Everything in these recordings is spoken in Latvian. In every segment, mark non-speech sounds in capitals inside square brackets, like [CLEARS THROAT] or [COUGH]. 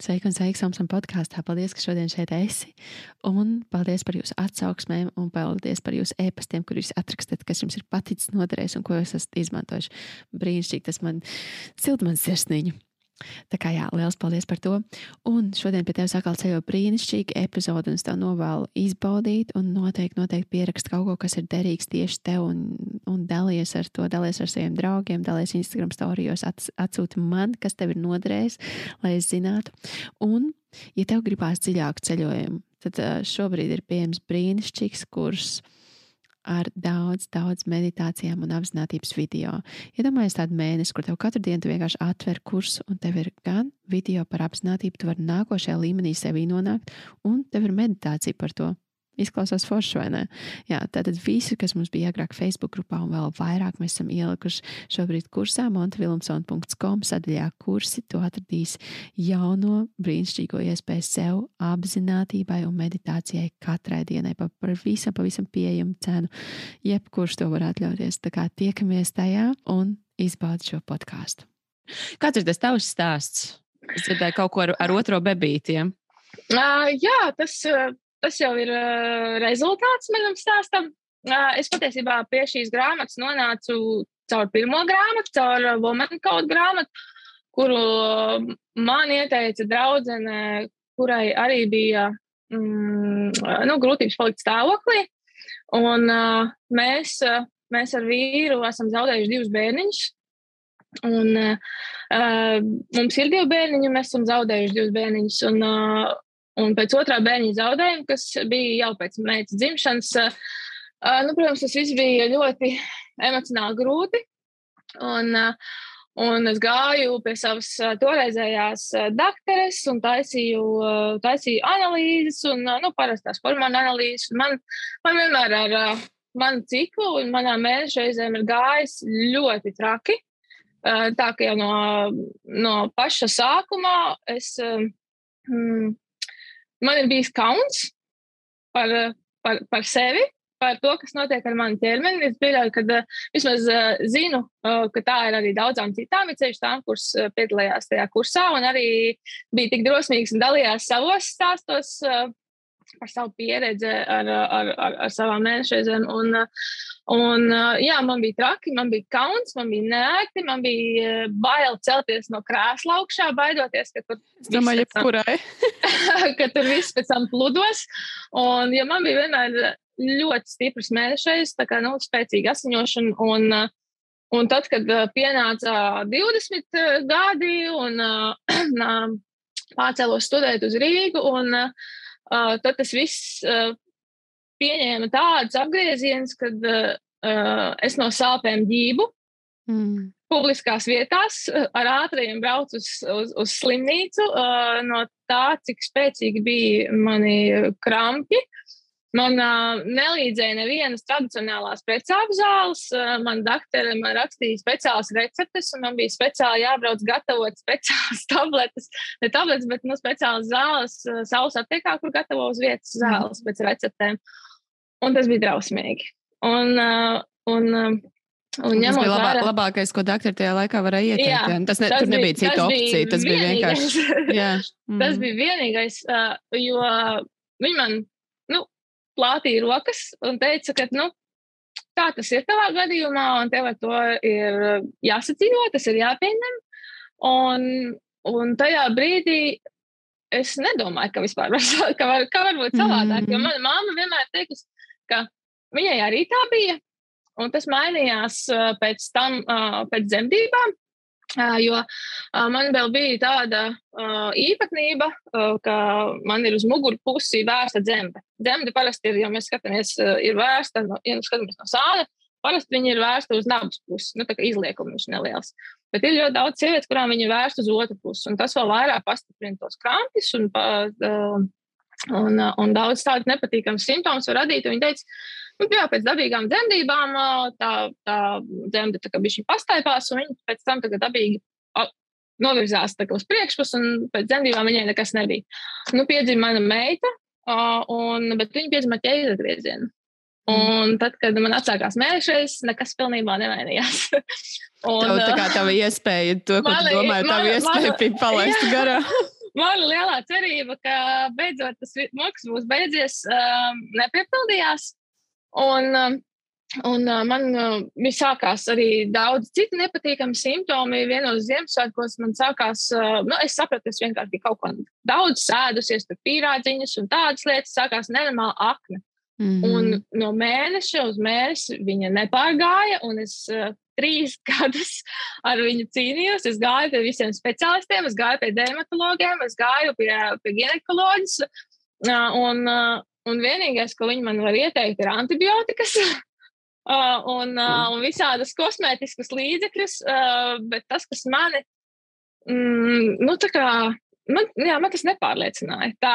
Sveiki un sveiki Samsung podkāstā. Paldies, ka šodien šeit esi. Un paldies par jūsu atsauksmēm un paldies par jūsu e-pastiem, kur jūs atrakstat, kas jums ir paticis noderējis un ko jūs esat izmantojuši. Brīnišķīgi, tas man silda man sirsniņu. Tā kā jā, liels paldies par to. Un šodien pie tevis atkal ceļo brīnišķīga epizode, un es tev novēlu izbaudīt, un noteikti, noteikti pierakst kaut ko, kas ir derīgs tieši tev, un, un dalies ar to, dalies ar saviem draugiem, dalies Instagram storijos, ats, atsūti man, kas tev ir noderējis, lai es zinātu. Un, ja tev gribās dziļāku ceļojumu, tad šobrīd ir pieejams brīnišķīgs kurs ar daudz, daudz meditācijām un apziņotības video. Iedomājieties ja tādu mēnesi, kur tev katru dienu vienkārši atver kursu, un tev ir gan video par apziņotību, tu vari nākošajā līmenī sevī nonākt, un tev ir meditācija par to. Izklausās forši, vai ne? Jā, tātad visu, kas mums bija agrāk Facebook grupā, un vēl vairāk mēs esam ielikuši šobrīd kursā montevilumson.com sadaļā kursi. Tu atradīsi jauno brīnišķīgo iespēju sev, apzinātībai un meditācijai katrai dienai par pavisam, pavisam pieejamu cenu. Jebkurš to var atļauties. Tā kā tiekamies tajā un izbaudi šo podkāstu. Kāds ir tas tavs stāsts? Es dzirdēju kaut ko ar, ar otro bebītiem. Uh, jā, tas tas jau ir uh, rezultāts manam stāstam. Uh, es patiesībā pie šīs grāmatas nonācu caur pirmo grāmatu, caur Woman Code grāmatu, kuru man ieteica draudzene, kurai arī bija mm, nu, grūtības palikt stāvoklī. Un, uh, mēs, uh, mēs ar vīru esam zaudējuši divus bērniņus. Un, uh, mums ir divi bērniņi, un mēs esam zaudējuši divus bērniņus. Un, uh, Un pēc otrā bērniņa zaudējuma, kas bija jau pēc meitas dzimšanas, nu, protams, tas viss bija ļoti emocionāli grūti. Un, un es gāju pie savas toreizējās dakteres un taisīju, taisīju analīzes, un nu, parastās hormonu analīzes. Man, man vienmēr ar manu ciklu un manām mēneša reizēm ir gājis ļoti traki. Tā kā jau no, no paša sākumā es. Um, man ir bijis kauns par, par, par sevi, par to, kas notiek ar manu ķermeni. Es pieļauju, ka uh, vismaz uh, zinu, uh, ka tā ir arī daudzām citām, ir ceļš tām, kuras piedalījās tajā kursā un arī bija tik drosmīgas un dalījās savos stāstos. Par savu pieredzi ar, ar, ar, ar savām mēnešreizēm. Un, un, jā, man bija traki, man bija kauns, man bija nērti, man bija bail celties no krēsla augšā, baidoties, ka tur viss domāju, jebkurai. [LAUGHS] ka tur viss pēc tam pludos. Un, ja man bija vienmēr ļoti stiprs mēnešreizes, tā kā, nu, spēcīga asiņošana. Un, un tad, kad pienāca 20 gadi un [CLEARS THROAT] pārcēlos studēt uz Rīgu, un uh, tad tas viss pieņēma tādus apgriezienus, kad es no sāpēm ģību. Mm. Publiskās vietās ar ātriem braucu uz, uz, uz slimnīcu no tā, cik spēcīgi bija mani krampi. Man uh, nelīdzēja nevienas tradicionālās precāpju zāles. Uh, man doktori man rakstīja speciālas receptes, un man bija speciāli jābrauc gatavot speciālas [LAUGHS] tabletes. Ne tabletes, bet nu, speciālas zāles uh, saules aptiekā, kur gatavo uz vietas mhm. zāles pēc receptēm. Un tas bija drausmīgi. Un, uh, un, uh, Un tas bija labā, vērā... labākais, ko doktori tajā laikā varēja ieteikt. Jā, tas, ne, tas nebija cita opcija. Tas bija vienkārši. [LAUGHS] jā. Mm. Tas bija vienīgais, uh, jo viņi man plātīja rokas un teica, ka nu, tā tas ir tavā gadījumā, un tev ar to ir jāsadzīvo, tas ir jāpieņem. Un, un tajā brīdī es nedomāju, ka vispār var, [LAUGHS] ka var, ka var būt savādāk. Mm -hmm. Jo mana mamma vienmēr teikusi, ka viņai arī tā bija. Un tas mainījās pēc tam, pēc dzemdībām. Jo man vēl bija tāda īpatnība, ka man ir uz mugurpusi vērsta dzemde. Dzemde parasti ir, ja mēs skatāmies, ir vērsta, ja mēs skatāmies no sāna, parasti viņi ir vērsta uz nabas pusi, nu tā kā izliekums neliels. Bet ir ļoti daudz sievietes, kurām viņi ir vērsta uz otru pusi, un tas vēl vairāk pastiprina tos krampus un, un, un daudz tādu nepatīkamu simptomus var radīt. Viņa teica, Nu, jā, pēc dabīgām dzemdībām tā, tā dzemde tā kā bija pastaipās, un viņa pēc tam dabīgi novirzās uz priekšpusi, un pēc dzemdībām viņai nekas nebija. Nu, piedzima mana meita, un, bet viņa piedzima ķēdes griezienu. Un tad, kad man atsākās mēnešais, nekas pilnībā nevainījās. [LAUGHS] Un, Tev, tā kā tā iespēja, to, ko man, tu domāji, tā iespēja bija palaist [LAUGHS] garā. mana lielā cerība, ka beidzot tas moks būs beidzies, um, nepiepildījās. Un, um, un uh, man uh, sākās arī daudz citu nepatīkamu simptomu. Vienos Ziemassvētkos man sākās, uh, nu, es sapratu, es vienkārši kaut ko daudz sēdusies, tur pīrādziņas un tādas lietas, sākās nenormāla akne. Mm -hmm. Un no mēneša uz mēnesi viņa nepārgāja, un es uh, trīs [LAUGHS] gadus ar viņu cīnījos. Es gāju pie visiem speciālistiem, es gāju pie dermatologiem, es gāju pie, pie ginekoloģijas. Un, un vienīgais, ko viņi man var ieteikt, ir antibiotikas. [LAUGHS] Un, uh, un visādas kosmētiskas līdzekļus, bet tas, kas mani, mm, nu, tā kā, man, jā, man tas nepārliecināja. Tā,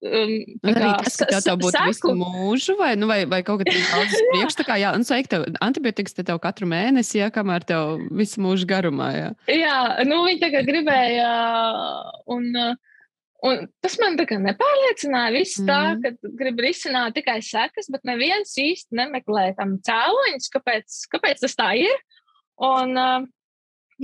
Um, arī tas, ka tev, tev būtu seku. visu mūžu, vai, nu, vai, vai kaut kas tāds - priekš, tā kā, jā, nu, sveik, tev antibiotikas te tev katru mēnesi, jā, kamēr tev visu mūžu garumā, jā. Jā, nu, viņi tagad gribēja, un, un tas man tā kā nepārliecināja, viss mm. tā, ka grib risināt tikai sekas, bet neviens īsti nemeklē tam cēloņus, kāpēc, kāpēc tas tā ir. Un,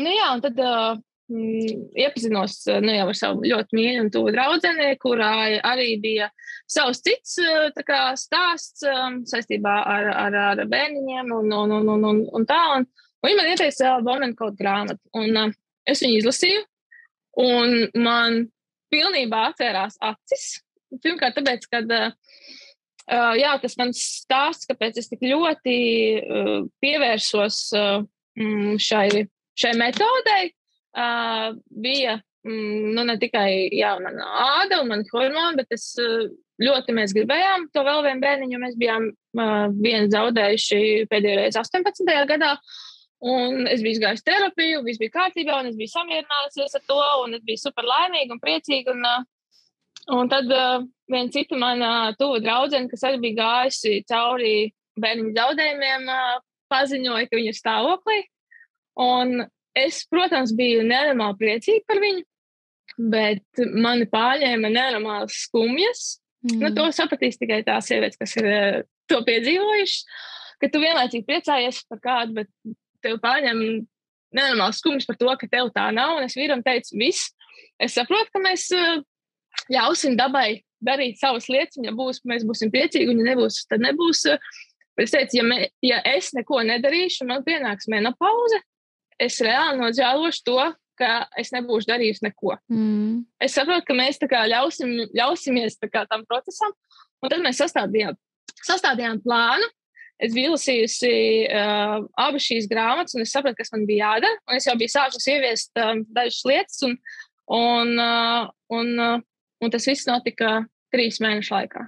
nu jā, un tad mm, iepazinos nu, jau ar savu ļoti mīļu un tuvu draugu, kurai arī bija savs cits kā, stāsts saistībā ar, ar, ar bērniņiem un, un, un, un, un, un tā. Un, un viņa man ieteica Bomenkotu grāmatu, un es viņu izlasīju, un man pilnībā atvērās acis. Pirmkārt, tāpēc, ka uh, jā, tas mans stāsts, kāpēc es tik ļoti uh, pievērsos uh, šai, šai metodei, uh, bija mm, nu, ne tikai jā, mana āda un mana hormona, bet es ļoti mēs gribējām to vēl vienu bērniņu. Mēs bijām uh, vienu zaudējuši pēdējo reizi 18. gadā. Un es biju gājis terapiju, viss bija kārtībā, un es biju samierinājusies ar to, un es biju super laimīga un priecīga. Un, un tad uh, viena cita mana tuva draudzene, kas arī bija gājusi cauri bērniņu zaudējumiem, uh, paziņoja, ka viņa ir stāvoklī. Un Es, protams, biju nenormāli priecīga par viņu, bet mani pārņēma nenormāls skumjas. Mm. Nu, to sapratīs tikai tās sievietes, kas ir uh, to piedzīvojušas. Ka tu vienlaicīgi priecājies par kādu, bet tev pārņem nenormāls skumjas par to, ka tev tā nav. Un es vīram teicu, viss. Es saprotu, ka mēs uh, ļausim dabai darīt savas lietas. Ja būs, mēs būsim priecīgi, un ja nebūs, tad nebūs. Bet es teicu, ja, me, ja es neko nedarīšu, man pienāks menopauze, es reāli nožēlošu to, ka es nebūšu darījusi neko. Mm. Es saprotu, ka mēs kā ļausim, ļausimies kā tam procesam, un tad mēs sastādījām, sastādījām plānu. Es biju lasījusi uh, abas šīs grāmatas, un es sapratu, kas man bija jādara. Es jau biju sākusi ieviest uh, dažas lietas, un, un, uh, un, uh, un tas viss notika trīs mēnešu laikā.